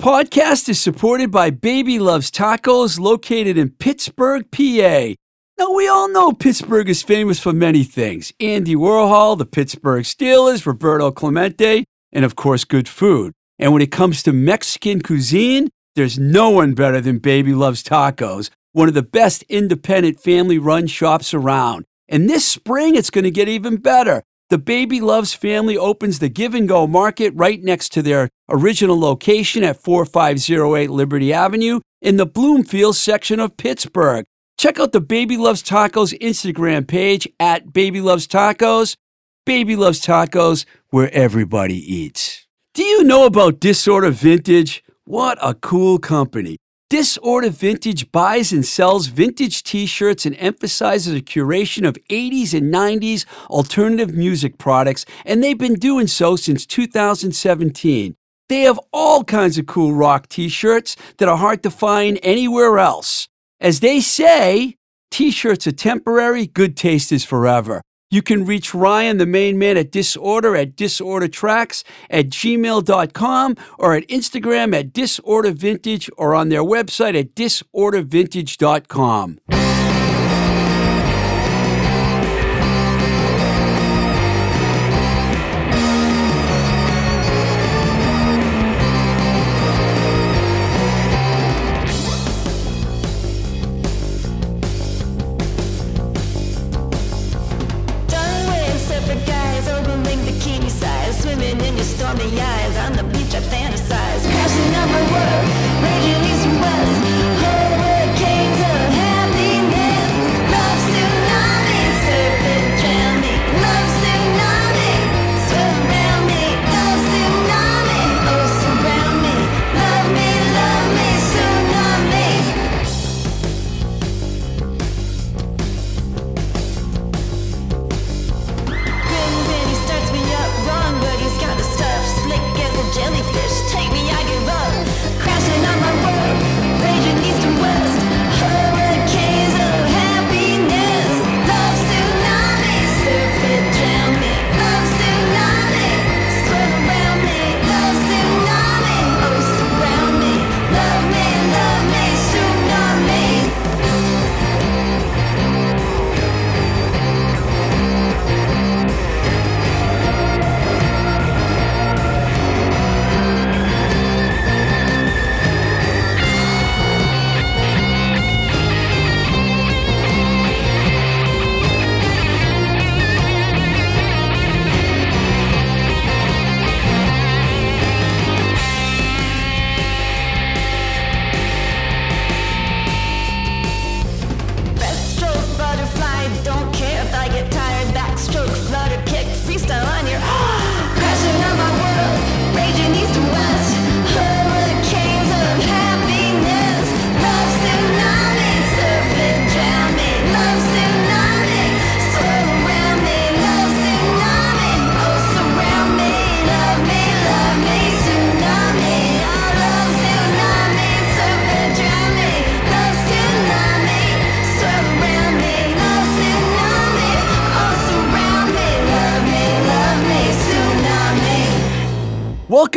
Podcast is supported by Baby Loves Tacos, located in Pittsburgh, PA. Now, we all know Pittsburgh is famous for many things Andy Warhol, the Pittsburgh Steelers, Roberto Clemente, and of course, good food. And when it comes to Mexican cuisine, there's no one better than Baby Loves Tacos, one of the best independent family run shops around. And this spring, it's going to get even better. The Baby Loves family opens the Give and Go Market right next to their original location at 4508 Liberty Avenue in the Bloomfield section of Pittsburgh. Check out the Baby Loves Tacos Instagram page at Baby Loves Tacos. Baby Loves Tacos, where everybody eats. Do you know about Disorder Vintage? What a cool company. Disorder Vintage buys and sells vintage t shirts and emphasizes a curation of 80s and 90s alternative music products, and they've been doing so since 2017. They have all kinds of cool rock t shirts that are hard to find anywhere else. As they say, t shirts are temporary, good taste is forever. You can reach Ryan, the main man at Disorder, at disordertracks at gmail.com or at Instagram at disordervintage or on their website at disordervintage.com.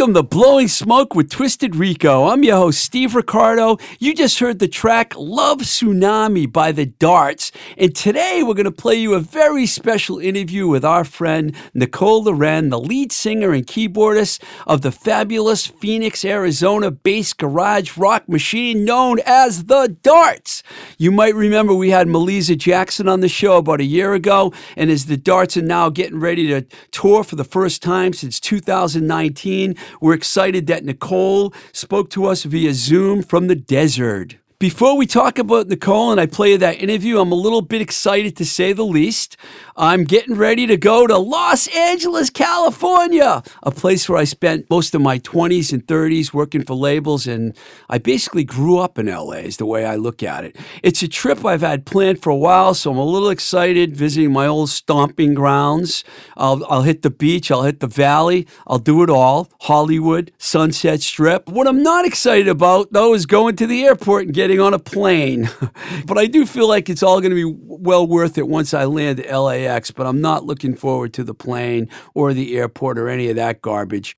Welcome to Blowing Smoke with Twisted Rico. I'm your host, Steve Ricardo. You just heard the track Love Tsunami by the Darts. And today we're going to play you a very special interview with our friend Nicole Loren, the lead singer and keyboardist of the fabulous Phoenix, Arizona based garage rock machine known as the Darts. You might remember we had Melissa Jackson on the show about a year ago. And as the Darts are now getting ready to tour for the first time since 2019, we're excited that Nicole spoke to us via Zoom from the desert. Before we talk about Nicole and I play that interview, I'm a little bit excited to say the least. I'm getting ready to go to Los Angeles, California, a place where I spent most of my 20s and 30s working for labels, and I basically grew up in LA, is the way I look at it. It's a trip I've had planned for a while, so I'm a little excited visiting my old stomping grounds. I'll, I'll hit the beach, I'll hit the valley, I'll do it all Hollywood, Sunset Strip. What I'm not excited about, though, is going to the airport and getting on a plane. but I do feel like it's all going to be well worth it once I land at LAX, but I'm not looking forward to the plane or the airport or any of that garbage.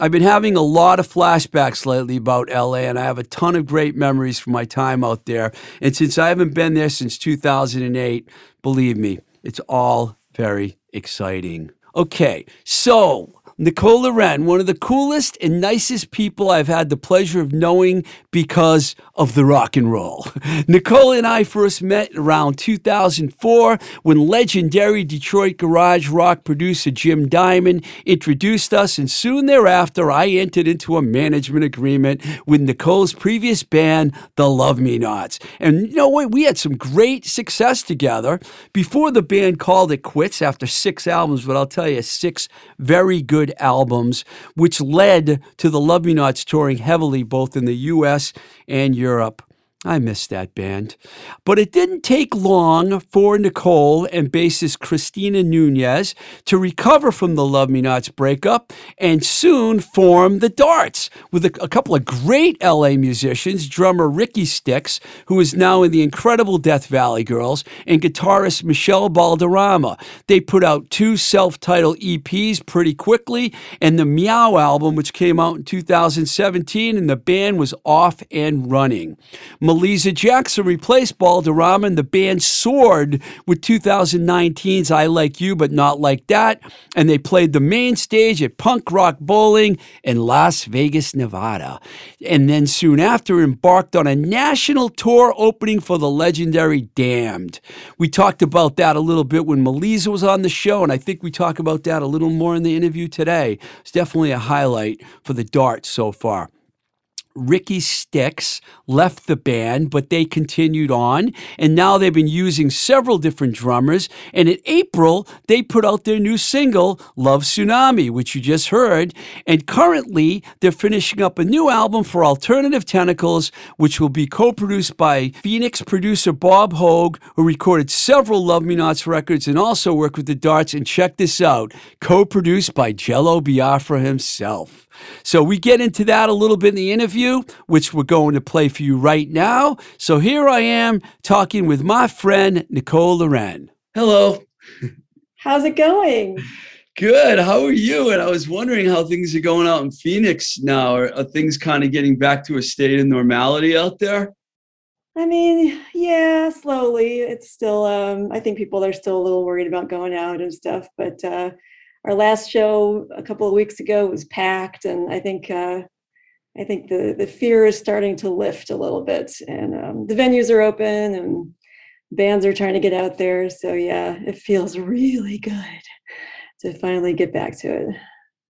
I've been having a lot of flashbacks lately about LA, and I have a ton of great memories from my time out there. And since I haven't been there since 2008, believe me, it's all very exciting. Okay, so Nicole Loren, one of the coolest and nicest people I've had the pleasure of knowing because of the rock and roll. Nicole and I first met around 2004 when legendary Detroit garage rock producer Jim Diamond introduced us, and soon thereafter, I entered into a management agreement with Nicole's previous band, the Love Me Nots. And you know what? We had some great success together before the band called it quits after six albums, but I'll tell you, six very good albums, which led to the Love Me Nots touring heavily both in the US and Europe. I miss that band. But it didn't take long for Nicole and bassist Christina Nunez to recover from the Love Me Nots breakup and soon form the Darts with a, a, couple of great LA musicians, drummer Ricky Styx, who is now in the incredible Death Valley Girls, and guitarist Michelle Balderrama. They put out two self titled EPs pretty quickly and the Meow album, which came out in 2017, and the band was off and running. Melissa Jackson replaced Balderrama, and the band soared with 2019's I Like You But Not Like That, and they played the main stage at Punk Rock Bowling in Las Vegas, Nevada. And then soon after embarked on a national tour opening for the legendary Damned. We talked about that a little bit when Melissa was on the show, and I think we talk about that a little more in the interview today. It's definitely a highlight for the Darts so far. Ricky Styx left the band, but they continued on. And now they've been using several different drummers. And in April, they put out their new single, Love Tsunami, which you just heard. And currently, they're finishing up a new album for Alternative Tentacles, which will be co produced by Phoenix producer Bob Hogue, who recorded several Love Me Nots records and also worked with the Darts. And check this out co produced by Jello Biafra himself. So we get into that a little bit in the interview, which we're going to play for you right now. So here I am talking with my friend Nicole Loren. Hello. How's it going? Good. How are you? And I was wondering how things are going out in Phoenix now. Are, are things kind of getting back to a state of normality out there? I mean, yeah, slowly. It's still, um, I think people are still a little worried about going out and stuff, but uh, our last show a couple of weeks ago was packed, and I think uh, I think the the fear is starting to lift a little bit, and um, the venues are open, and bands are trying to get out there. So yeah, it feels really good to finally get back to it.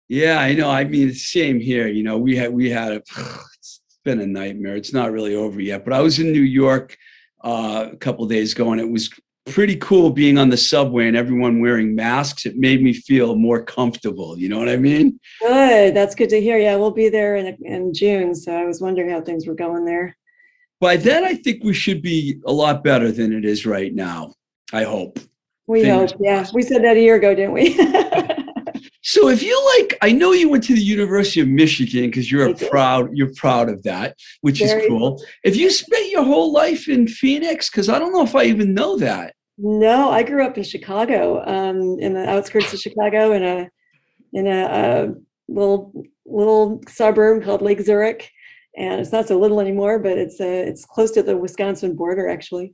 Yeah, I know. I mean, it's same here. You know, we had we had a. It's been a nightmare. It's not really over yet, but I was in New York uh, a couple days ago, and it was pretty cool being on the subway and everyone wearing masks. It made me feel more comfortable. You know what I mean? Good. That's good to hear. Yeah, we'll be there in, in June. So I was wondering how things were going there. By then, I think we should be a lot better than it is right now. I hope. We Fingers hope. Yeah. We said that a year ago, didn't we? so if you like, I know you went to the University of Michigan because you're a proud, you're proud of that, which Very is cool. If you spent your whole life in Phoenix, because I don't know if I even know that. No, I grew up in Chicago, um, in the outskirts of Chicago, in a in a, a, little little suburb called Lake Zurich, and it's not so little anymore, but it's uh, it's close to the Wisconsin border actually.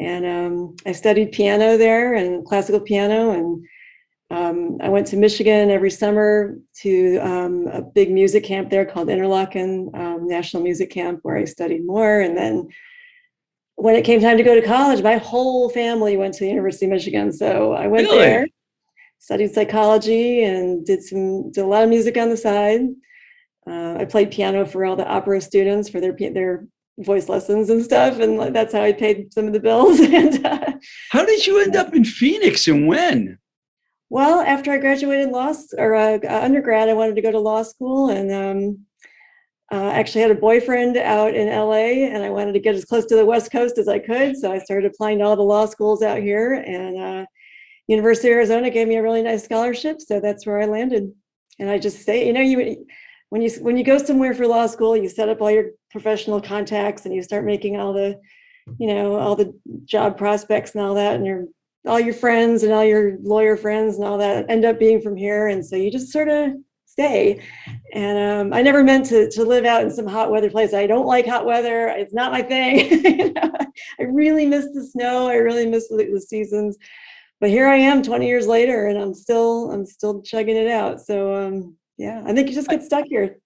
And um, I studied piano there and classical piano, and um, I went to Michigan every summer to um, a big music camp there called Interlochen um, National Music Camp, where I studied more, and then when it came time to go to college, my whole family went to the University of Michigan. So I went really? there, studied psychology, and did some did a lot of music on the side. Uh, I played piano for all the opera students for their their voice lessons and stuff, and that's how I paid some of the bills. and uh, how did you end up in Phoenix and when? Well, after I graduated law or uh, undergrad, I wanted to go to law school, and um, uh, actually had a boyfriend out in LA and I wanted to get as close to the West Coast as I could. So I started applying to all the law schools out here and uh, University of Arizona gave me a really nice scholarship. So that's where I landed. And I just stay, you know, you when you when you go somewhere for law school, you set up all your professional contacts and you start making all the, you know, all the job prospects and all that, and your all your friends and all your lawyer friends and all that end up being from here. And so you just sort of stay. And um, I never meant to to live out in some hot weather place. I don't like hot weather. It's not my thing. You know, I really miss the snow. I really miss the, the seasons. But here I am 20 years later and I'm still I'm still chugging it out. So um, yeah, I think you just get stuck here.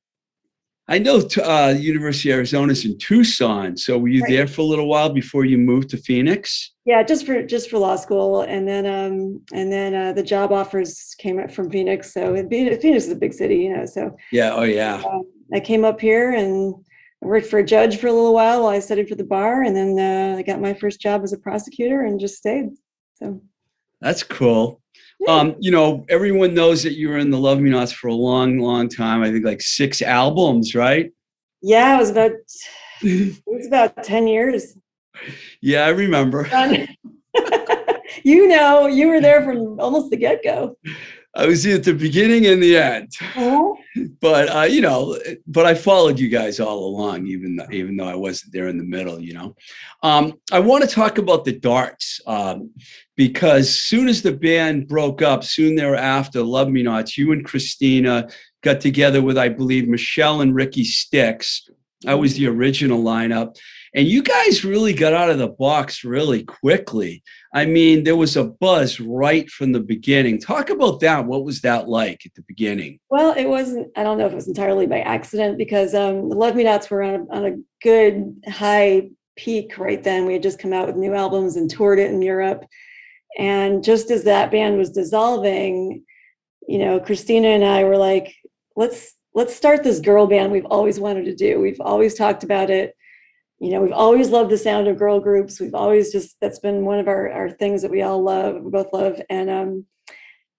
I know uh, University of Arizona's in Tucson. So were you Right. there for a little while before you moved to Phoenix? Yeah, just for just for law school, and then um, and then uh, the job offers came up from Phoenix. So it, Phoenix Phoenix is a big city, you know. So Yeah. Oh, yeah. um, I came up here and I worked for a judge for a little while while I studied for the bar, and then uh, I got my first job as a prosecutor and just stayed. So That's cool. Um, you know, everyone knows that you were in the Love Me Nots for a long, long time. I think like six albums, right? yeah, it was about it was about ten years. Yeah, I remember. you know, you were there from almost the get go. I was at the beginning and the end, but uh, you know, but I followed you guys all along, even though, even though I wasn't there in the middle. You know, um, I want to talk about the darts um, because soon as the band broke up, soon thereafter, Love Me Nots, you and Christina got together with, I believe, Michelle and Ricky Styx. I was the original lineup. And you guys really got out of the box really quickly. I mean, there was a buzz right from the beginning. Talk about that. What was that like at the beginning? Well, it wasn't, I don't know if it was entirely by accident because um, the Love Me Nots were on a, on a good high peak right then. We had just come out with new albums and toured it in Europe. And just as that band was dissolving, you know, Christina and I were like, let's let's start this girl band we've always wanted to do. We've always talked about it. You know, we've always loved the sound of girl groups. We've always just that's been one of our, our things that we all love, we both love. And um,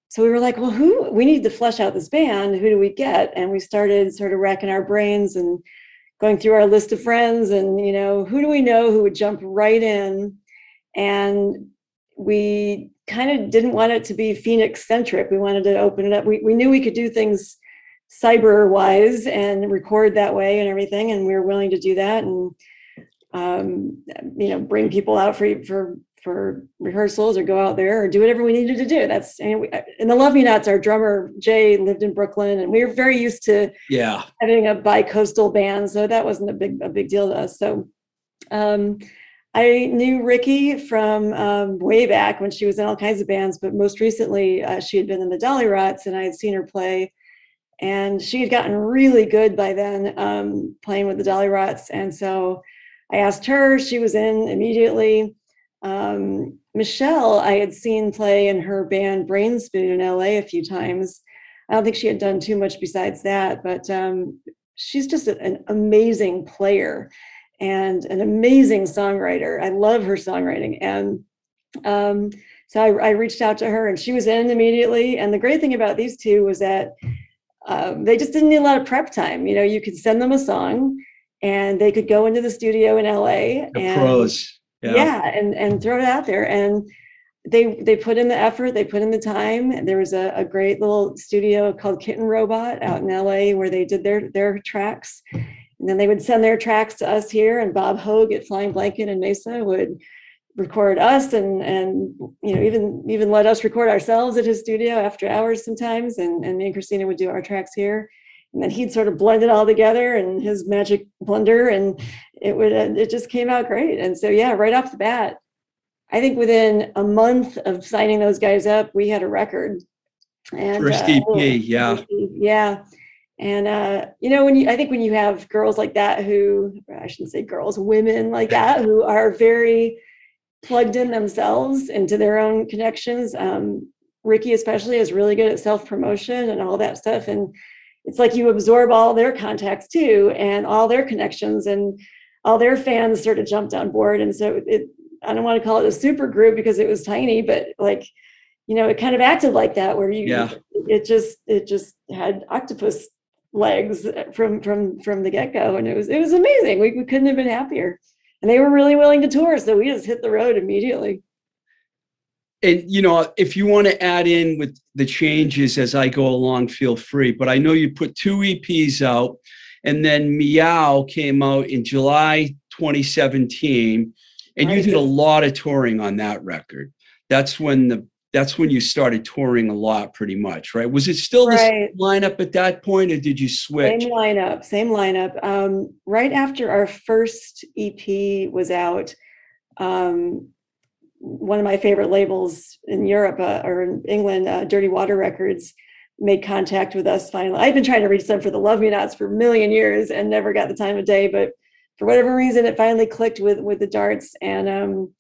so we were like, well, who we need to flesh out this band. Who do we get? And we started sort of racking our brains and going through our list of friends and you know, who do we know who would jump right in? And we kind of didn't want it to be Phoenix centric. We wanted to open it up. We, we knew we could do things cyber wise and record that way and everything. And we were willing to do that and, um, you know, bring people out for, for, for rehearsals or go out there or do whatever we needed to do. That's, and we, in the Love Me Nots, our drummer Jay lived in Brooklyn and we were very used to Yeah. having a bi-coastal band, so that wasn't a big a big deal to us. So um, I knew Ricky from um, way back when she was in all kinds of bands, but most recently uh, she had been in the Dolly Rots, and I had seen her play, and she had gotten really good by then um, playing with the Dolly Rots, and so I asked her. She was in immediately. Um, Michelle, I had seen play in her band Brain Spoon in LA a few times. I don't think she had done too much besides that, but um, she's just a- an amazing player and an amazing songwriter. I love her songwriting. And um, so I, I reached out to her and she was in immediately. And the great thing about these two was that um, they just didn't need a lot of prep time. You know, you could send them a song and they could go into the studio in LA The and pros. yeah, and and throw it out there. And they they put in the effort they put in the time. There was a, a great little studio called kitten robot out in la where they did their their tracks. And then they would send their tracks to us here and bob hogue at flying blanket in mesa would record us and and you know even even let us record ourselves at his studio after hours sometimes. And, and me and christina would do our tracks here and then he'd sort of blend it all together in his magic blender and it would uh, it just came out great. And so yeah right off the bat i think within a month of signing those guys up we had a record. And First uh, EP, yeah. yeah. And uh you know when you i think when you have girls like that who i shouldn't say girls women like that who are very plugged in themselves into their own connections um ricky especially is really good at self promotion and all that stuff. And it's like you absorb all their contacts too and all their connections and all their fans sort of jumped on board. And so it i don't want to call it a super group because it was tiny but like you know it kind of acted like that where you Yeah. it just it just had octopus legs uh, from from from the get-go and it was it was amazing. We, we couldn't have been happier. And they were really willing to tour so we just hit the road immediately And you know, if you want to add in with the changes as I go along, feel free. But I know you put two EPs out, and then Meow came out in July 2017, and you did a lot of touring on that record. That's when the that's when you started touring a lot, pretty much, right? Was it still the Right. same lineup at that point, or did you switch? Same lineup, same lineup. Um, right after our first EP was out, um, one of my favorite labels in Europe uh, or in England, uh, Dirty Water Records, made contact with us finally. I've been trying to reach them for the Love Me Nots for a million years and never got the time of day, but for whatever reason, it finally clicked with with the Darts, and um,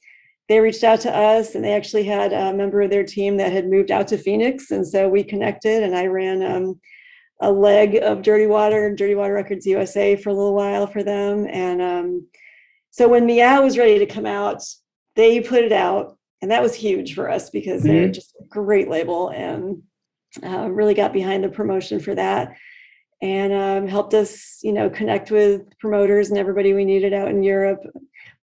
they reached out to us, and they actually had a member of their team that had moved out to Phoenix, and so we connected, and I ran. Um, a leg of Dirty Water, Dirty Water Records USA for a little while for them. And um, so when Meow was ready to come out, they put it out. And that was huge for us because they're just a great label and uh, really got behind the promotion for that and um, helped us, you know, connect with promoters and everybody we needed out in Europe.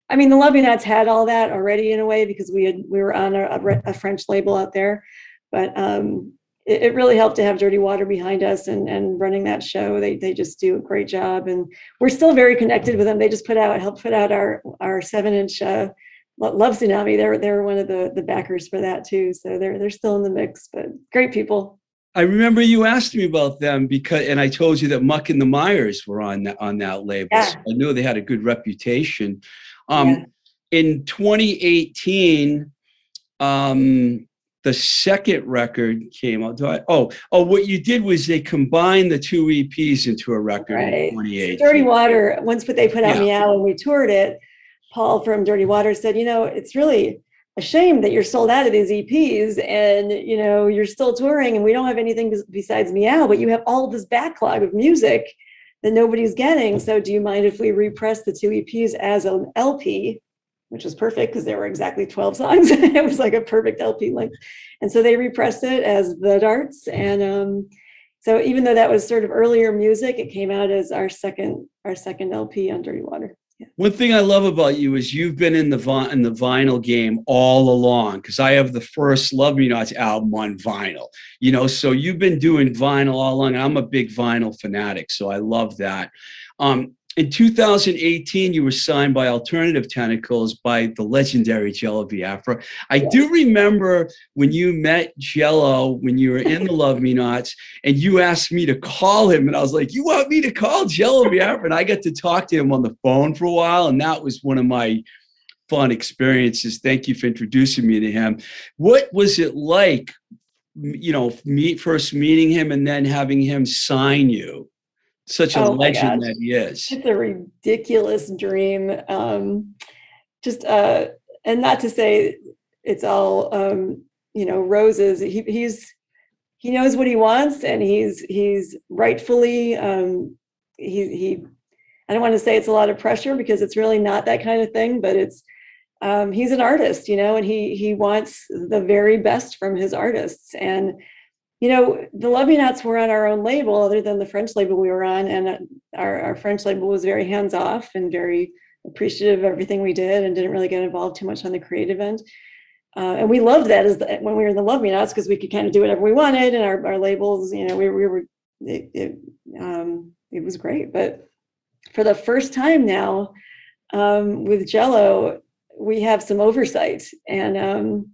I mean, the Love Me Nots had all that already in a way because we had we were on a, a French label out there, but um, it, it really helped to have Dirty Water behind us and, and running that show. They, they just do a great job. And we're still very connected with them. They just put out, helped put out our, our seven inch uh, Love Tsunami. They're, they're one of the, the backers for that too. So they're, they're still in the mix, but great people. I remember you asked me about them because, and I told you that Muck and the Mires were on that on that label. Yeah. So I knew they had a good reputation. Um, Yeah. In 2018, um, the second record came out. I, oh, oh, what you did was they combined the two EPs into a record Right. in 2018. Dirty Water, once but they put out Yeah. Meow and we toured it, Paul from Dirty Water said, you know, it's really a shame that you're sold out of these EPs and, you know, you're still touring and we don't have anything besides Meow, but you have all this backlog of music that nobody's getting. So do you mind if we repress the two EPs as an LP? Which was perfect because there were exactly 12 songs. it was like a perfect LP length. And so they repressed it as The Darts. And um, so even though that was sort of earlier music, it came out as our second our second LP on Dirty Water. Yeah. One thing I love about you is you've been in the vi- in the vinyl game all along because I have the first Love Me Nots album on vinyl. You know, so you've been doing vinyl all along. I'm a big vinyl fanatic, so I love that. Um, in 2018, you were signed by Alternative Tentacles by the legendary Jello Biafra. I do remember when you met Jello when you were in the Love Me Nots, and you asked me to call him, and I was like, "You want me to call Jello Biafra?" And I got to talk to him on the phone for a while, and that was one of my fun experiences. Thank you for introducing me to him. What was it like, you know, meet first meeting him and then having him sign you? Such a Oh my legend gosh. that he is. It's a ridiculous dream. Um, just uh, and not to say it's all um, you know roses. He, he's he knows what he wants, and he's he's rightfully um, he he. I don't want to say it's a lot of pressure because it's really not that kind of thing, but it's um, he's an artist, you know, and he he wants the very best from his artists. And you know, the Love Me Nots were on our own label, other than the French label we were on, and our, our French label was very hands off and very appreciative of everything we did, and didn't really get involved too much on the creative end. Uh, and we loved that as the, when we were in the Love Me Nots because we could kind of do whatever we wanted, and our, our labels, you know, we, we were it, it, um, it was great. But for the first time now um, with Jello, we have some oversight, and um,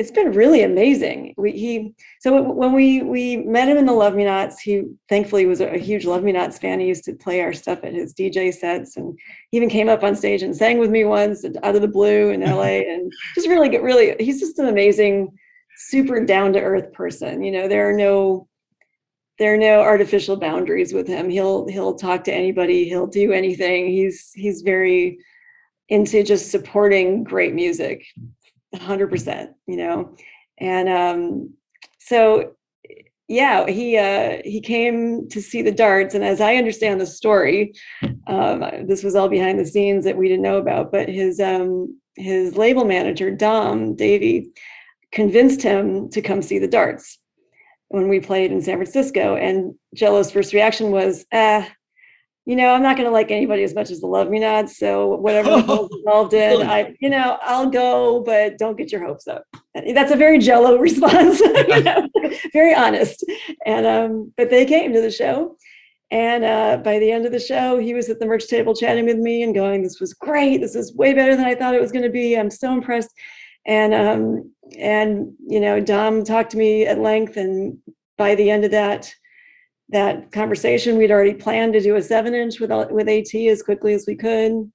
it's been really amazing. We he so when we we met him in the Love Me Nots, he thankfully was a huge Love Me Nots fan. He used to play our stuff at his DJ sets, and he even came up on stage and sang with me once out of the blue in LA, and just really get really. He's just an amazing, super down to earth person. You know, there are no there are no artificial boundaries with him. He'll he'll talk to anybody. He'll do anything. He's he's very into just supporting great music, hundred percent. You know, and um, so yeah, he uh, he came to see the darts, and as I understand the story, um, this was all behind the scenes that we didn't know about. But his um, his label manager Dom Davy convinced him to come see the darts when we played in San Francisco. And Jello's first reaction was, ah, you know, I'm not going to like anybody as much as the Love Me Nots. So whatever involved in, I, you know, I'll go, but don't get your hopes up. That's a very Jello response, you know, very honest. And um, but they came to the show. And uh, by the end of the show, he was at the merch table chatting with me and going, "This was great. This is way better than I thought it was going to be. I'm so impressed." And um, and you know, Dom talked to me at length, and by the end of that that conversation, we'd already planned to do a seven inch with with AT as quickly as we could,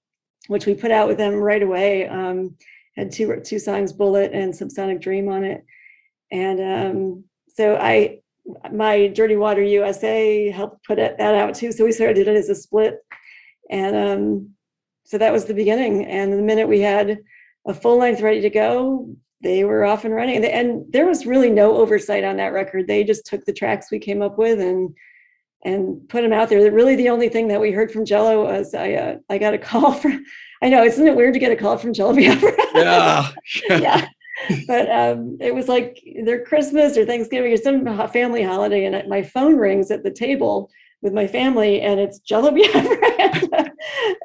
which we put out with them right away. Um, had two two songs, Bullet and Subsonic Dream, on it, and um, so I my Dirty Water USA helped put it, that out too. So we sort of did it as a split, and um, so that was the beginning. And the minute we had a full length ready to go, they were off and running. And, there was really no oversight on that record. They just took the tracks we came up with and and put them out there. Really, the only thing that we heard from Jello was I uh, I got a call from. I know isn't it weird to get a call from Jello Biafra? Yeah. yeah. But um, it was like their Christmas or Thanksgiving or some family holiday, and my phone rings at the table with my family, and it's Jello Biafra.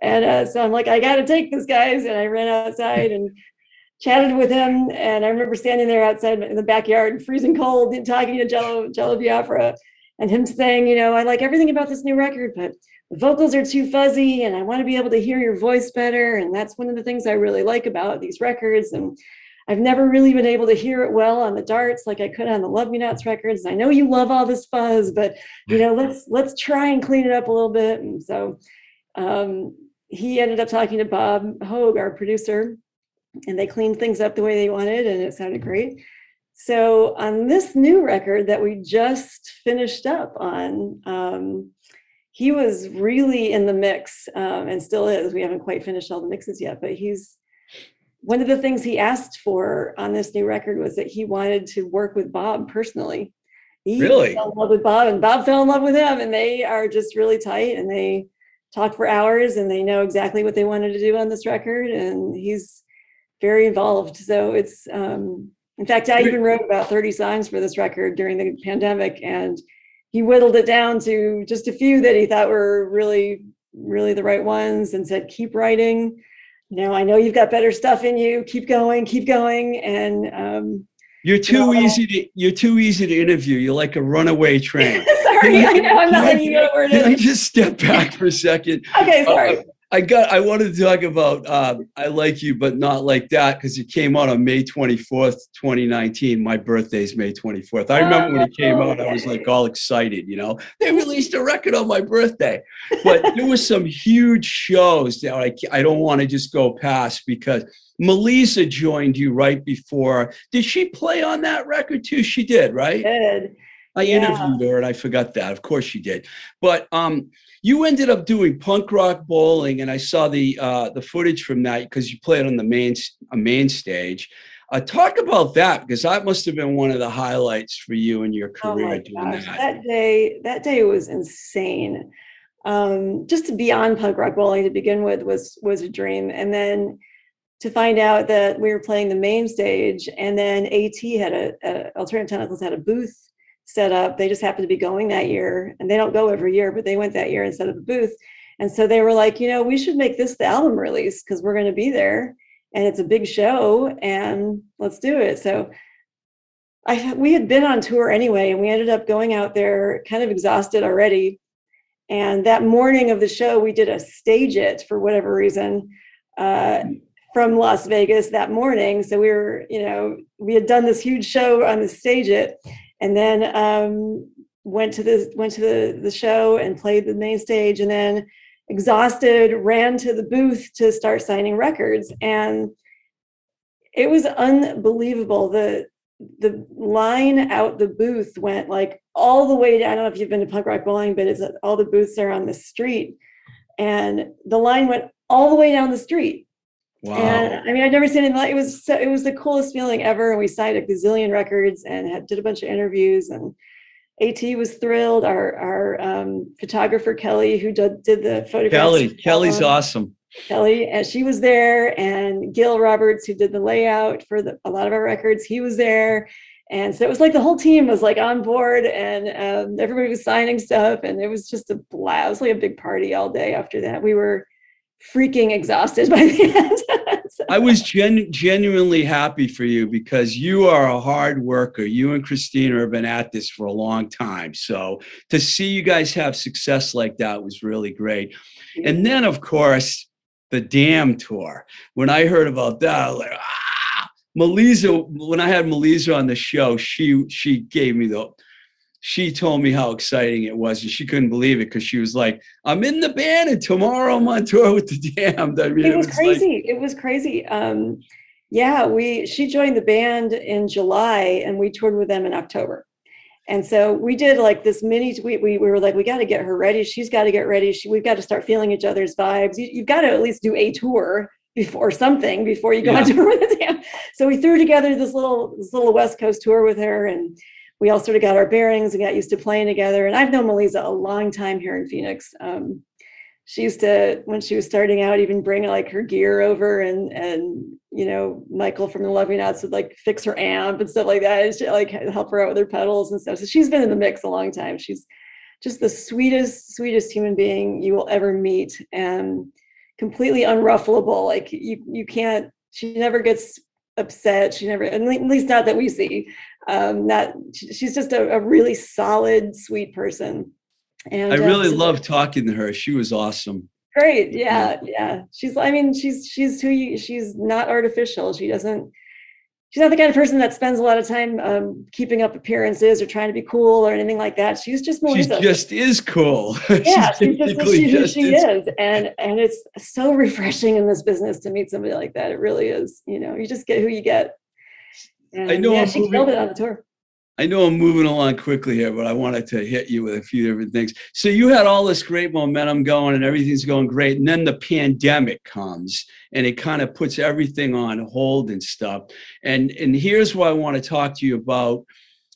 and uh, so I'm like, I got to take this, guys. And I ran outside and chatted with him. And I remember standing there outside in the backyard, freezing cold, talking to Jello, Jello Biafra, and him saying, you know, I like everything about this new record, but the vocals are too fuzzy, and I want to be able to hear your voice better. And that's one of the things I really like about these records. And I've never really been able to hear it well on the darts like I could on the Love Me Nots records. I know you love all this fuzz, but you know, let's let's try and clean it up a little bit. And so um, he ended up talking to Bob Hogue, our producer, and they cleaned things up the way they wanted, and it sounded great. So on this new record that we just finished up on, um, he was really in the mix um, and still is. We haven't quite finished all the mixes yet, but he's one of the things he asked for on this new record was that he wanted to work with Bob personally. He Really? fell in love with Bob, and Bob fell in love with him, and they are just really tight, and they talk for hours, and they know exactly what they wanted to do on this record, and he's very involved. So it's, um, in fact, I even wrote about 30 songs for this record during the pandemic, and he whittled it down to just a few that he thought were really, really the right ones, and said, "Keep writing." you know, I know you've got better stuff in you. Keep going, keep going. And um, You're too No. easy to you're too easy to interview. You're like a runaway train. sorry, I know I'm not letting you know where it Can I just step back for a second? Okay, sorry. I got I wanted to talk about um, I like you but not like that because it came out on May 24th, 2019. My birthday's May 24th. I remember when it came out, I was like all excited, you know. They released a record on my birthday. But there was some huge shows that I I don't want to just go past because Melissa joined you right before. Did she play on that record too? She did, right? Good. I Yeah. interviewed her and I forgot that. Of course she did. But um, you ended up doing punk rock bowling, and I saw the uh, the footage from that because you played on the main a main stage. Uh, talk about that because that must have been one of the highlights for you in your Oh career my doing gosh, that. that day, that day was insane. Um, just to be on punk rock bowling to begin with was was a dream, and then to find out that we were playing the main stage, and then AT had a, a Alternative Tentacles had a booth set up. They just happened to be going that year, and they don't go every year, but they went that year and set up a booth. And so they were like, you know, we should make this the album release because we're going to be there, and it's a big show, and let's do it. So I we had been on tour anyway, and we ended up going out there kind of exhausted already. And that morning of the show, we did a StageIt for whatever reason uh, from Las Vegas that morning. So we were, you know, we had done this huge show on the StageIt, and then um, went to the went to the the show and played the main stage, and then exhausted ran to the booth to start signing records and it was unbelievable the the line out the booth went like all the way down. I don't know if you've been to punk rock bowling, but it's all the booths are on the street. And the line went all the way down the street. Wow. And I mean, I'd never seen it it was so, it was the coolest feeling ever. And we signed a gazillion records and had, did a bunch of interviews and AT was thrilled. Our our um, photographer Kelly, who did, did the photographs. Kelly, for Kelly's awesome. Kelly, and she was there, and Gil Roberts, who did the layout for the, a lot of our records, he was there. And so it was like the whole team was like on board, and um, everybody was signing stuff, and it was just a blast. It was like a big party all day after that. We were freaking exhausted by the end. So- I was gen- genuinely happy for you because you are a hard worker. You and Christina have been at this for a long time. So to see you guys have success like that was really great. And then, of course, the Damned tour. When I heard about that, I was like, ah, Melissa, when I had Melissa on the show, she she gave me the she told me how exciting it was and she couldn't believe it because she was like, I'm in the band and tomorrow I'm on tour with the damned. I mean it was like- crazy. it was crazy. Um, yeah, we she joined the band in July and we toured with them in October. And so we did like this mini. We we, we were like, we got to get her ready. She's got to get ready. She, we've got to start feeling each other's vibes. You, you've got to at least do a tour before something before you go on tour with the Damned. So we threw together this little this little West Coast tour with her, and we all sort of got our bearings and got used to playing together. And I've known Melissa a long time here in Phoenix. Um, she used to when she was starting out even bring like her gear over and and you know michael from the Love Me Nots would like fix her amp and stuff like that and she like help her out with her pedals and stuff. So she's been in the mix a long time. She's just the sweetest sweetest human being you will ever meet and completely unruffleable. Like you you can't she never gets upset. She never at least not that we see um not she's just a, a really solid sweet person and I uh, really so- loved talking to her. She was awesome. Great. Yeah. Yeah. She's, I mean, she's, she's who you, she's not artificial. She doesn't, she's not the kind of person that spends a lot of time um, keeping up appearances or trying to be cool or anything like that. She's just She Melissa. just is cool. yeah, She she's just she, who just she is. is. And, and it's so refreshing in this business to meet somebody like that. It really is. You know, you just get who you get. And, know yeah, I'm she moving- killed it on the tour. I know I'm moving along quickly here, but I wanted to hit you with a few different things. So you had all this great momentum going and everything's going great. And then the pandemic comes and it kind of puts everything on hold and stuff. And and here's what I want to talk to you about.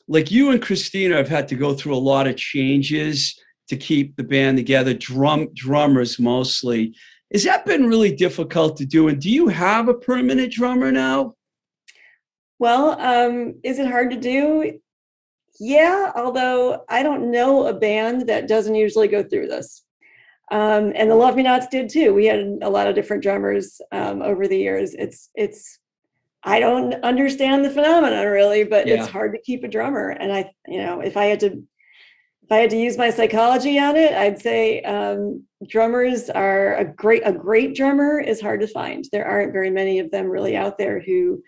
Like you and Christina have had to go through a lot of changes to keep the band together, drum drummers mostly. Has that been really difficult to do? And do you have a permanent drummer now? Well, um, is it hard to do? Yeah, although I don't know a band that doesn't usually go through this. Um, and the Love Me Nots did too. We had a lot of different drummers um, over the years. It's it's I don't understand the phenomenon really, but Yeah. it's hard to keep a drummer. And I, you know, if I had to if I had to use my psychology on it, I'd say um, drummers are a great a great drummer is hard to find. There aren't very many of them really out there who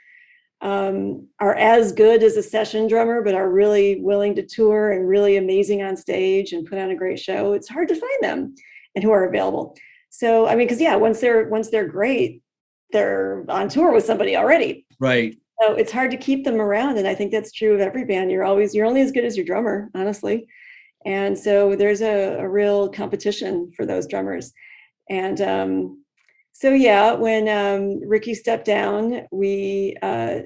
um, are as good as a session drummer, but are really willing to tour and really amazing on stage and put on a great show. It's hard to find them and who are available. So I mean, because yeah, once they're once they're great, they're on tour with somebody already. Right. So it's hard to keep them around, and I think that's true of every band. You're always you're only as good as your drummer, honestly. And so there's a, a real competition for those drummers. And um, so yeah, when um, Ricky stepped down, we uh,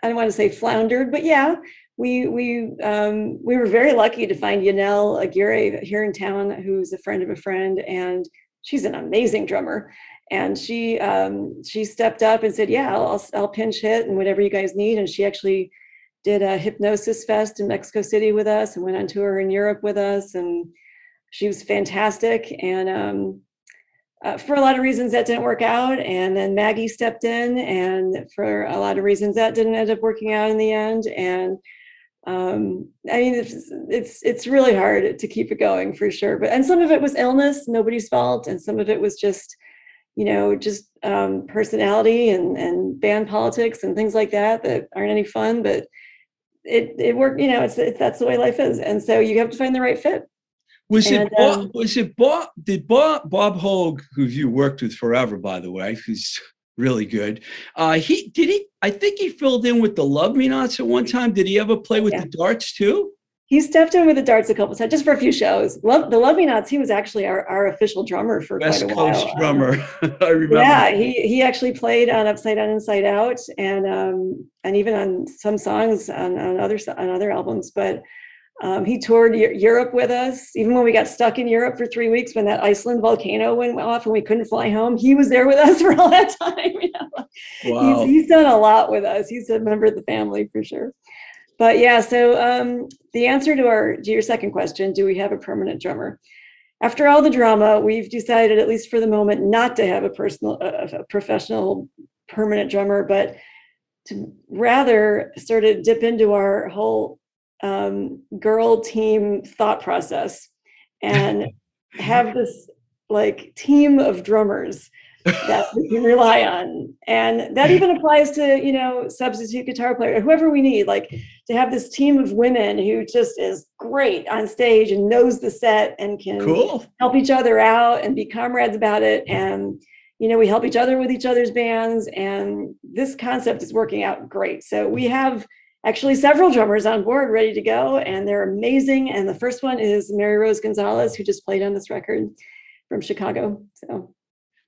I don't want to say floundered, but yeah, we we um, we were very lucky to find Yanel Aguirre here in town, who's a friend of a friend, and she's an amazing drummer. And she um, she stepped up and said, "Yeah, I'll, I'll pinch hit and whatever you guys need." And she actually did a Hipnosis fest in Mexico City with us and went on tour in Europe with us, and she was fantastic. And um, uh, for a lot of reasons that didn't work out and then maggie stepped in and for a lot of reasons that didn't end up working out in the end and um, i mean it's, it's it's really hard to keep it going for sure but and some of it was illness nobody's fault and some of it was just you know just um, personality and and band politics and things like that that aren't any fun but it it worked you know it's, it's that's the way life is and so you have to find the right fit Was And, it Bob, um, was it Bob did Bob Bob Hogue, who you worked with forever, by the way, who's really good. Uh he did he I think he filled in with the Love Me Nots at one time. Did he ever play with Yeah. the darts too? He stepped in with the darts a couple times, just for a few shows. Love the Love Me Nots. He was actually our, our official drummer for West quite a while. Coast Um, drummer. I remember. yeah, he he actually played on Upside Down, Inside Out, and um, and even on some songs on on other on other albums. But um, he toured Eu- Europe with us. Even when we got stuck in Europe for three weeks, when that Iceland volcano went off and we couldn't fly home, he was there with us for all that time. you know? Wow. he's, he's done a lot with us. He's a member of the family for sure. But yeah, so um, the answer to our to your second question, do we have a permanent drummer? After all the drama, we've decided, at least for the moment, not to have a personal, a, a professional, permanent drummer, but to rather sort of dip into our whole um, girl team thought process and have this like team of drummers that we can rely on. And that even applies to, you know, substitute guitar player, whoever we need, like to have this team of women who just is great on stage and knows the set and can Cool. help each other out and be comrades about it. And, you know, we help each other with each other's bands. And this concept is working out great. So we have actually several drummers on board ready to go, and they're amazing. And the first one is Mary Rose Gonzalez, who just played on this record from Chicago. So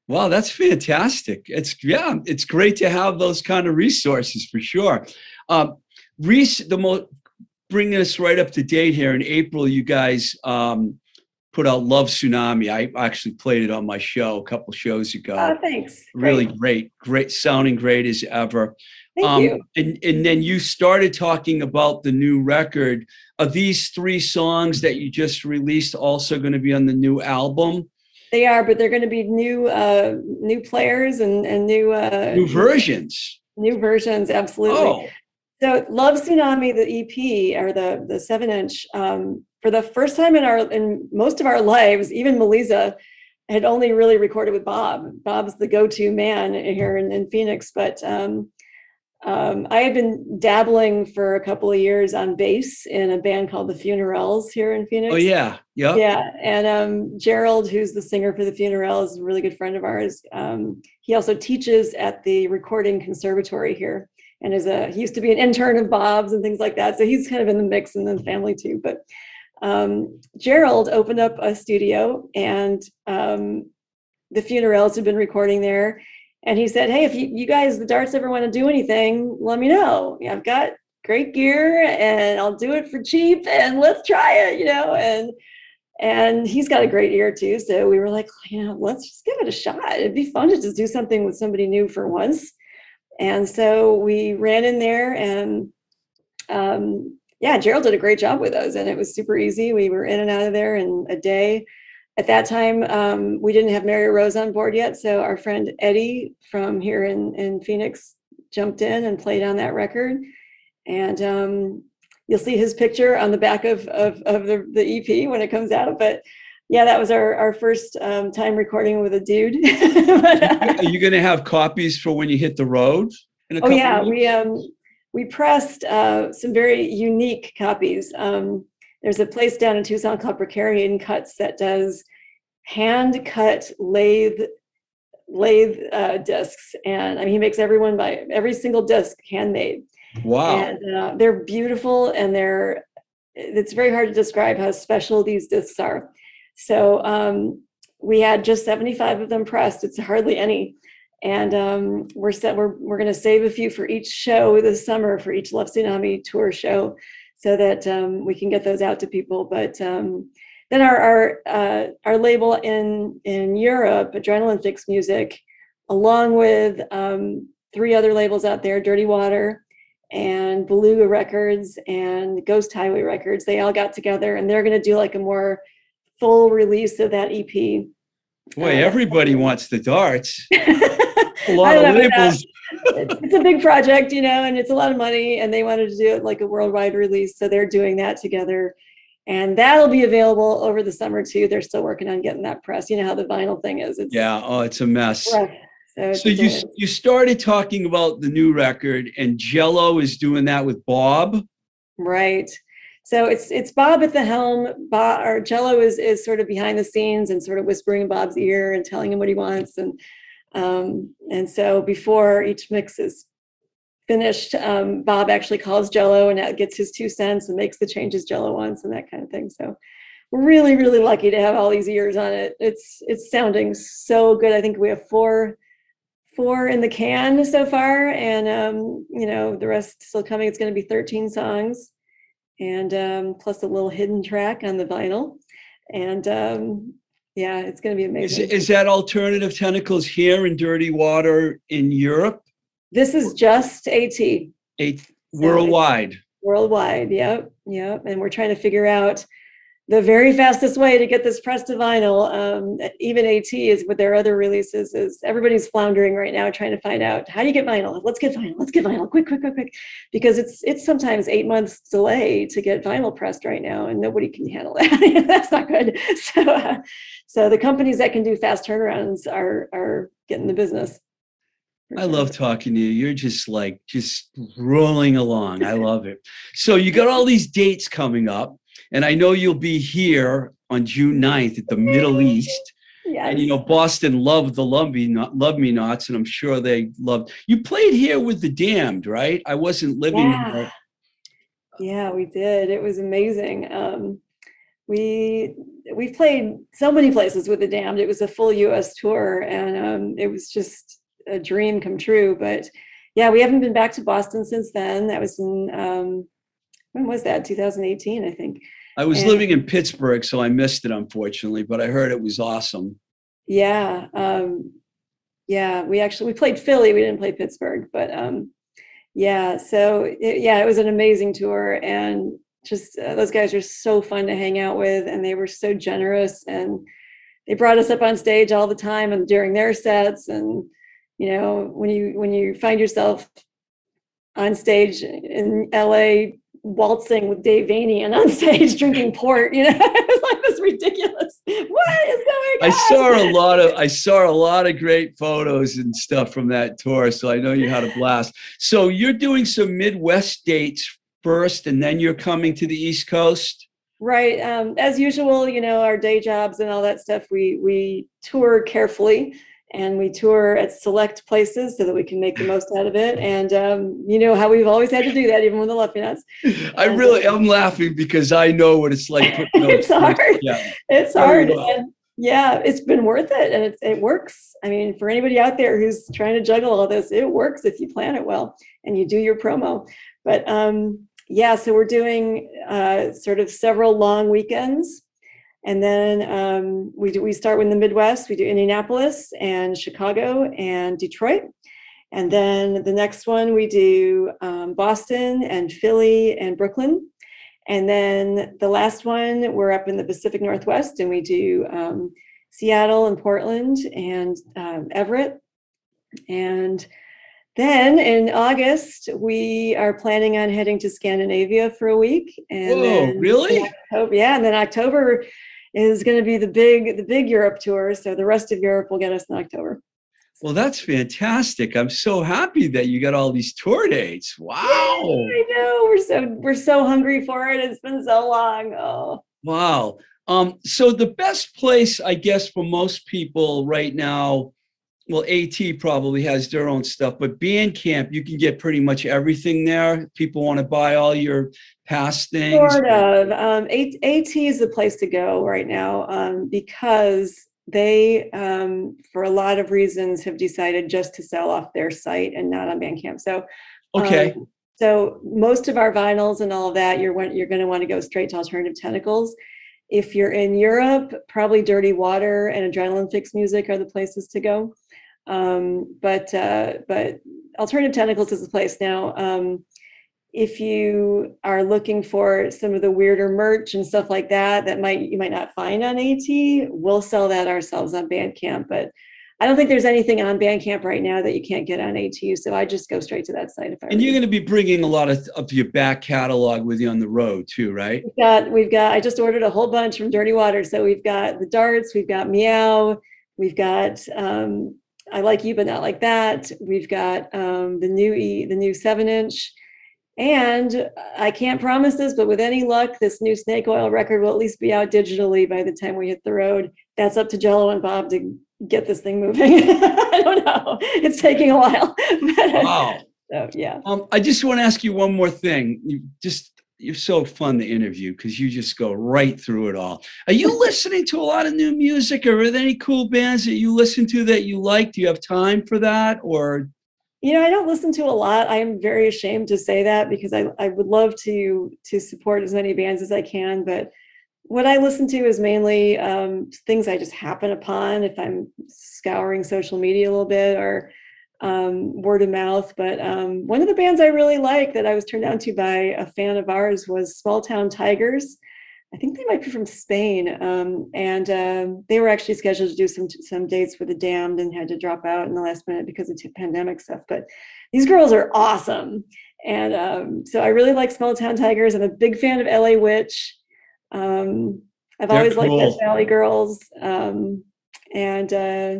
Wow, that's fantastic. It's yeah, it's great to have those kind of resources for sure. Um, Reese, the most bringing us right up to date here in April, you guys um, put out "Love Tsunami." I actually played it on my show a couple shows ago. uh, thanks. really Great. great, great, sounding great as ever. Um, you. And and then you started talking about the new record. Are these three songs that you just released also going to be on the new album? They are, but they're going to be new, uh, new players and and new uh, New versions. new versions. Absolutely. Oh, So Love Tsunami, the EP or the the seven inch, um, for the first time in our in most of our lives, even Melissa had only really recorded with Bob. Bob's the go-to man here in, in Phoenix, but um, um, I had been dabbling for a couple of years on bass in a band called the Funerals here in Phoenix. oh yeah, yeah. Yeah, and um, Gerald, who's the singer for the funeral, is a really good friend of ours. Um, he also teaches at the Recording Conservatory here, and is a he used to be an intern of Bob's and things like that. So he's kind of in the mix and the family too. But um, Gerald opened up a studio, and um, the funerals had been recording there. And he said, "Hey, if you, you guys, the Darts, ever want to do anything, let me know. I've got great gear, and I'll do it for cheap, and let's try it, you know." And and he's got a great ear too. So we were like, you know, let's just give it a shot. It'd be fun to just do something with somebody new for once. And so we ran in there and um, yeah, Gerald did a great job with those and it was super easy. We were in and out of there in a day. At that time, um, we didn't have Mary Rose on board yet. So our friend Eddie from here in, in Phoenix jumped in and played on that record. And um, you'll see his picture on the back of, of, of the, the EP when it comes out. But yeah, that was our, our first um, time recording with a dude. But, uh, Are you going to have copies for when you hit the road? Oh yeah, we um, we pressed uh, some very unique copies. Um, there's a place down in Tucson called Precarian Cuts that does hand cut lathe lathe uh, discs, and I mean he makes everyone by every single disc handmade. Wow. And uh, they're beautiful and they're, it's very hard to describe how special these discs are. So um, we had just 75 of them pressed. It's hardly any. And um, we're set, we're, we're going to save a few for each show this summer for each Love Tsunami tour show so that um, we can get those out to people. But um, then our, our, uh, our label in, in Europe, Adrenaline Fix Music, along with um, three other labels out there, Dirty Water, and Beluga Records and Ghost Highway Records. They all got together and they're going to do like a more full release of that EP. Boy, uh, everybody wants the darts. A lot of labels. it's, a big project, you know, and it's a lot of money, and they wanted to do it like a worldwide release, so they're doing that together. And that'll be available over the summer too. They're still working on getting that press. You know how the vinyl thing is. It's Yeah. Oh, it's a mess. rough. So, So you you started talking about the new record, and Jello is doing that with Bob. Right. So it's it's Bob at the helm. Bob or Jello is is sort of behind the scenes and sort of whispering in Bob's ear and telling him what he wants. And um, and so before each mix is finished, um, Bob actually calls Jello and gets his two cents and makes the changes Jello wants and that kind of thing. So we're really really lucky to have all these years on it. It's it's sounding so good. I think we have four four in the can so far, and um, you know the rest still coming. It's going to be 13 songs and um, plus a little hidden track on the vinyl. And um, yeah, it's going to be Is, amazing. is that alternative tentacles here in Dirty Water in Europe? this is just AT worldwide. worldwide. Yep, yep. And we're trying to figure out the very fastest way to get this pressed to vinyl. Um, even AT is with their other releases. Is everybody's floundering right now trying to find out how do you get vinyl? Let's get vinyl. Let's get vinyl. Quick, quick, quick, quick. Because it's it's sometimes eight months delay to get vinyl pressed right now, and nobody can handle that. That's not good. So, uh, so the companies that can do fast turnarounds are are getting the business. I love talking to you. You're just like just rolling along. I love it. So you got all these dates coming up, and I know you'll be here on June 9th at the Middle East. Yes. And you know, Boston loved the Love Me Not, Love Me Nots, and I'm sure they loved. You played here with the Damned, right? I wasn't living Yeah. here. Yeah, we did. It was amazing. Um, we we played so many places with the Damned. It was a full U.S. tour, and um, it was just a dream come true. But yeah, we haven't been back to Boston since then. That was in um, when was that? 2018, I think. I was And- living in Pittsburgh, so I missed it, unfortunately. But I heard it was awesome. Yeah, um, yeah. We actually we played Philly. We didn't play Pittsburgh, but um, yeah. So it, yeah, it was an amazing tour, and just uh, those guys are so fun to hang out with, and they were so generous, and they brought us up on stage all the time and during their sets, and you know when you when you find yourself on stage in LA waltzing with Dave Vanian and on stage drinking port, you know, it was like this ridiculous. What is going on? I saw a lot of I saw a lot of great photos and stuff from that tour, so I know you had a blast. So you're doing some Midwest dates first, and then you're coming to the East Coast. Right. Um, as usual, you know, our day jobs and all that stuff, we we tour carefully and we tour at select places so that we can make the most out of it. And um, you know how we've always had to do that, even with the Love Nuts. I really I'm laughing because I know what it's like. putting those It's hard. Yeah. It's hard. And yeah, it's been worth it and it, it works. I mean, for anybody out there who's trying to juggle all this, it works if you plan it well and you do your promo. But um, yeah, so we're doing uh, sort of several long weekends. And then um, we do we start in the Midwest. We do Indianapolis and Chicago and Detroit. And then the next one we do um, Boston and Philly and Brooklyn. And then the last one, we're up in the Pacific Northwest and we do um, Seattle and Portland and um, Everett. And then in August, we are planning on heading to Scandinavia for a week. And Whoa, then really? October, yeah, and then October is going to be the big the big Europe tour. So the rest of Europe will get us in October. Well, that's fantastic. I'm so happy that you got all these tour dates. Wow. I know we're so we're so hungry for it. It's been so long. Oh. Wow. Um, so the best place, I guess, for most people right now, well, AT probably has their own stuff, but Bandcamp, you can get pretty much everything there. People want to buy all your past things. Sort of. Um, AT, AT is the place to go right now um, because they, um, for a lot of reasons, have decided just to sell off their site and not on Bandcamp. So, Okay. um, so most of our vinyls and all of that, you're you're going to want to go straight to Alternative Tentacles. If you're in Europe, probably Dirty Water and Adrenaline Fix Music are the places to go. Um, but uh, but Alternative Tentacles is the place now. Um, if you are looking for some of the weirder merch and stuff like that that might you might not find on AT, we'll sell that ourselves on Bandcamp. But I don't think there's anything on Bandcamp right now that you can't get on AT. So I just go straight to that site. If I And you're going to be bringing a lot of, of your back catalog with you on the road too, right? We've got we've got I just ordered a whole bunch from Dirty Water. So we've got the darts, we've got meow, we've got um, I like you but not like that. We've got um, the new e the new seven inch. And I can't promise this, but with any luck, this new snake oil record will at least be out digitally by the time we hit the road. That's up to Jello and Bob to get this thing moving. I don't know. It's taking a while. Wow. so yeah. Um, I just want to ask you one more thing. You just you're so fun to interview because you just go right through it all. Are you listening to a lot of new music, or are there any cool bands that you listen to that you like? Do you have time for that, or You know, I don't listen to a lot. I am very ashamed to say that because I, I would love to to support as many bands as I can, but what I listen to is mainly um, things I just happen upon if I'm scouring social media a little bit or um, word of mouth. But um, one of the bands I really like that I was turned on to by a fan of ours was Small Town Tigers. I think they might be from Spain, um, and um, they were actually scheduled to do some some dates with the Damned and had to drop out in the last minute because of t- pandemic stuff. But these girls are awesome, and um, so I really like Small Town Tigers. I'm a big fan of LA Witch. Um, I've They're always liked cool. Death Valley Girls, um, and uh,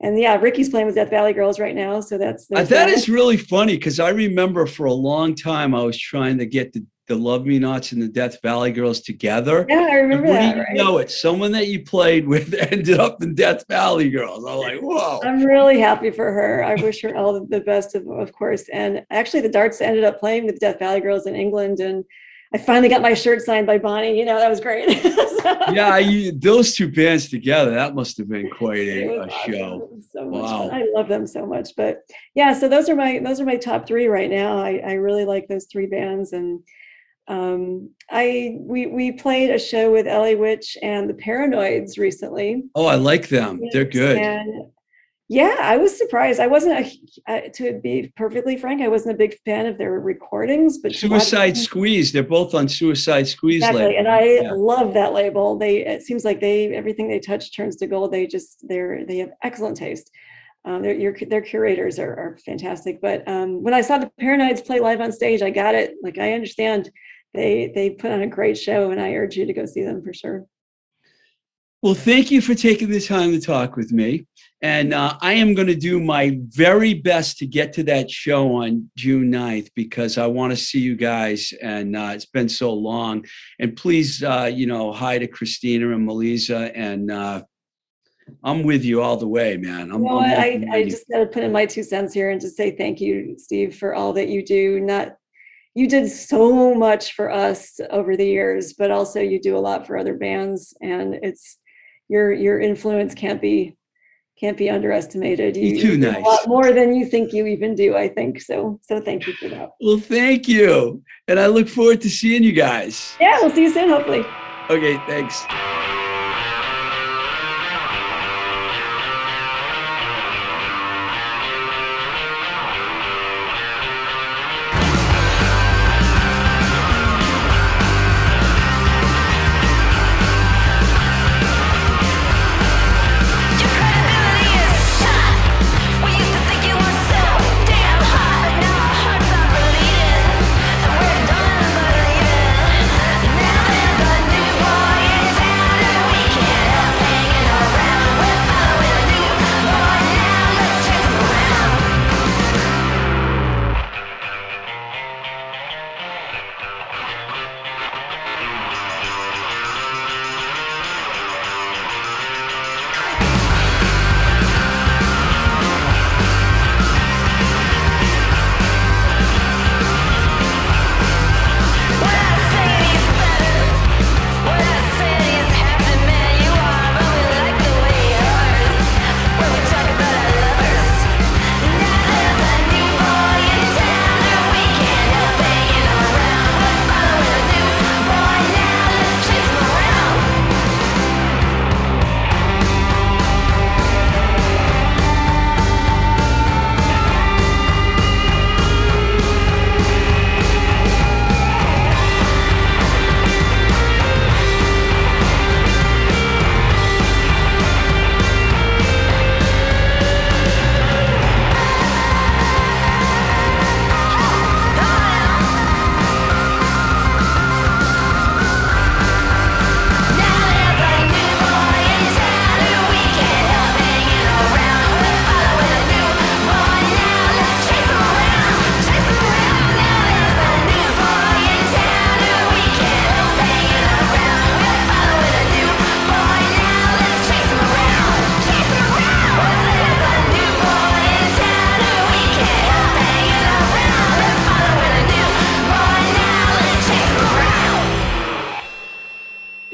and yeah, Ricky's playing with Death Valley Girls right now, so that's Uh, there's that is really funny because I remember for a long time I was trying to get the, the Love Me Nots and the Death Valley Girls together. Yeah, I remember Wouldn't that. Right? know it. Someone that you played with ended up in Death Valley Girls. I'm like, whoa. I'm really happy for her. I wish her all the best, of, of course. And actually, the Darts ended up playing with Death Valley Girls in England, and I finally got my shirt signed by Bonnie. You know, that was great. So- yeah, you, those two bands together, that must have been quite a, a awesome. show. So Wow. I love them so much. But yeah, so those are my those are my top three right now. I, I really like those three bands. And um I we we played a show with LA Witch and the Paranoids recently. Oh, I like them. They're good. And yeah, I was surprised. I wasn't a, uh, to be perfectly frank, I wasn't a big fan of their recordings, but Suicide Squeeze. They're both on Suicide Squeeze. Exactly, label. and I Yeah. love that label. They it seems like they everything they touch turns to gold. They just they're they have excellent taste. Um, their your their curators are, are fantastic. But um, when I saw the Paranoids play live on stage, I got it. Like I understand, they they put on a great show, and I urge you to go see them for sure. Well, thank you for taking the time to talk with me. And uh, I am going to do my very best to get to that show on June 9th because I want to see you guys. And uh, it's been so long. And please, uh, you know, hi to Christina and Melissa. And uh, I'm with you all the way, man. I'm, You know I'm? I, I just gotta put in my two cents here and just say thank you, Steve, for all that you do. Not you did so much for us over the years, but also you do a lot for other bands, and it's your your influence can't be can't be underestimated. You You, do nice. a lot more than you think you even do. I think so. So thank you for that. Well, thank you. And I look forward to seeing you guys. Yeah, we'll see you soon. Hopefully. Okay, thanks.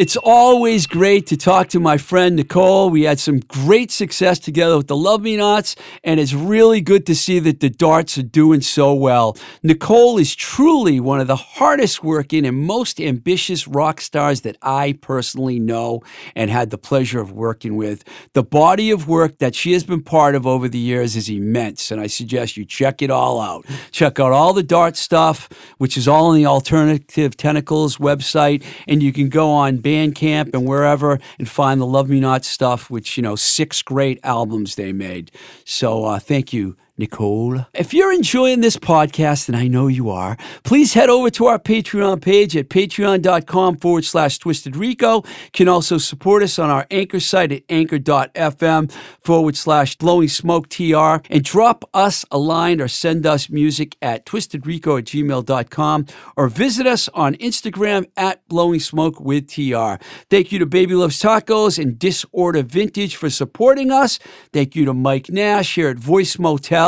It's always great to talk to my friend Nicole. We had some great success together with the Love Me Nots, and it's really good to see that the darts are doing so well. Nicole is truly one of the hardest working and most ambitious rock stars that I personally know and had the pleasure of working with. The body of work that she has been part of over the years is immense, and I suggest you check it all out. Check out all the dart stuff, which is all on the Alternative Tentacles website, and you can go on Bandcamp and wherever and find the Love Me Not stuff, which, you know, six great albums they made. So uh, thank you, Nicole. If you're enjoying this podcast, and I know you are, please head over to our Patreon page at patreon.com forward slash twisted rico. You can also support us on our anchor site at anchor.fm forward slash blowing smoke tr and drop us a line or send us music at twistedrico at gmail.com or visit us on Instagram at blowing smoke with tr. Thank you to Baby Loves Tacos and Disorder Vintage for supporting us. Thank you to Mike Nash here at Voice Motel.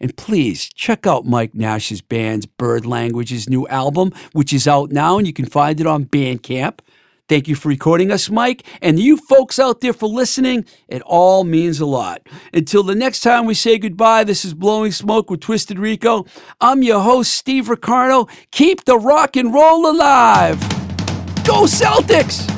And please check out Mike Nash's band's Bird Language's new album, which is out now and you can find it on Bandcamp. Thank you for recording us, Mike. And you folks out there for listening. It all means a lot. Until the next time we say goodbye, this is Blowing Smoke with Twisted Rico. I'm your host, Steve Ricardo. Keep the rock and roll alive. Go Celtics!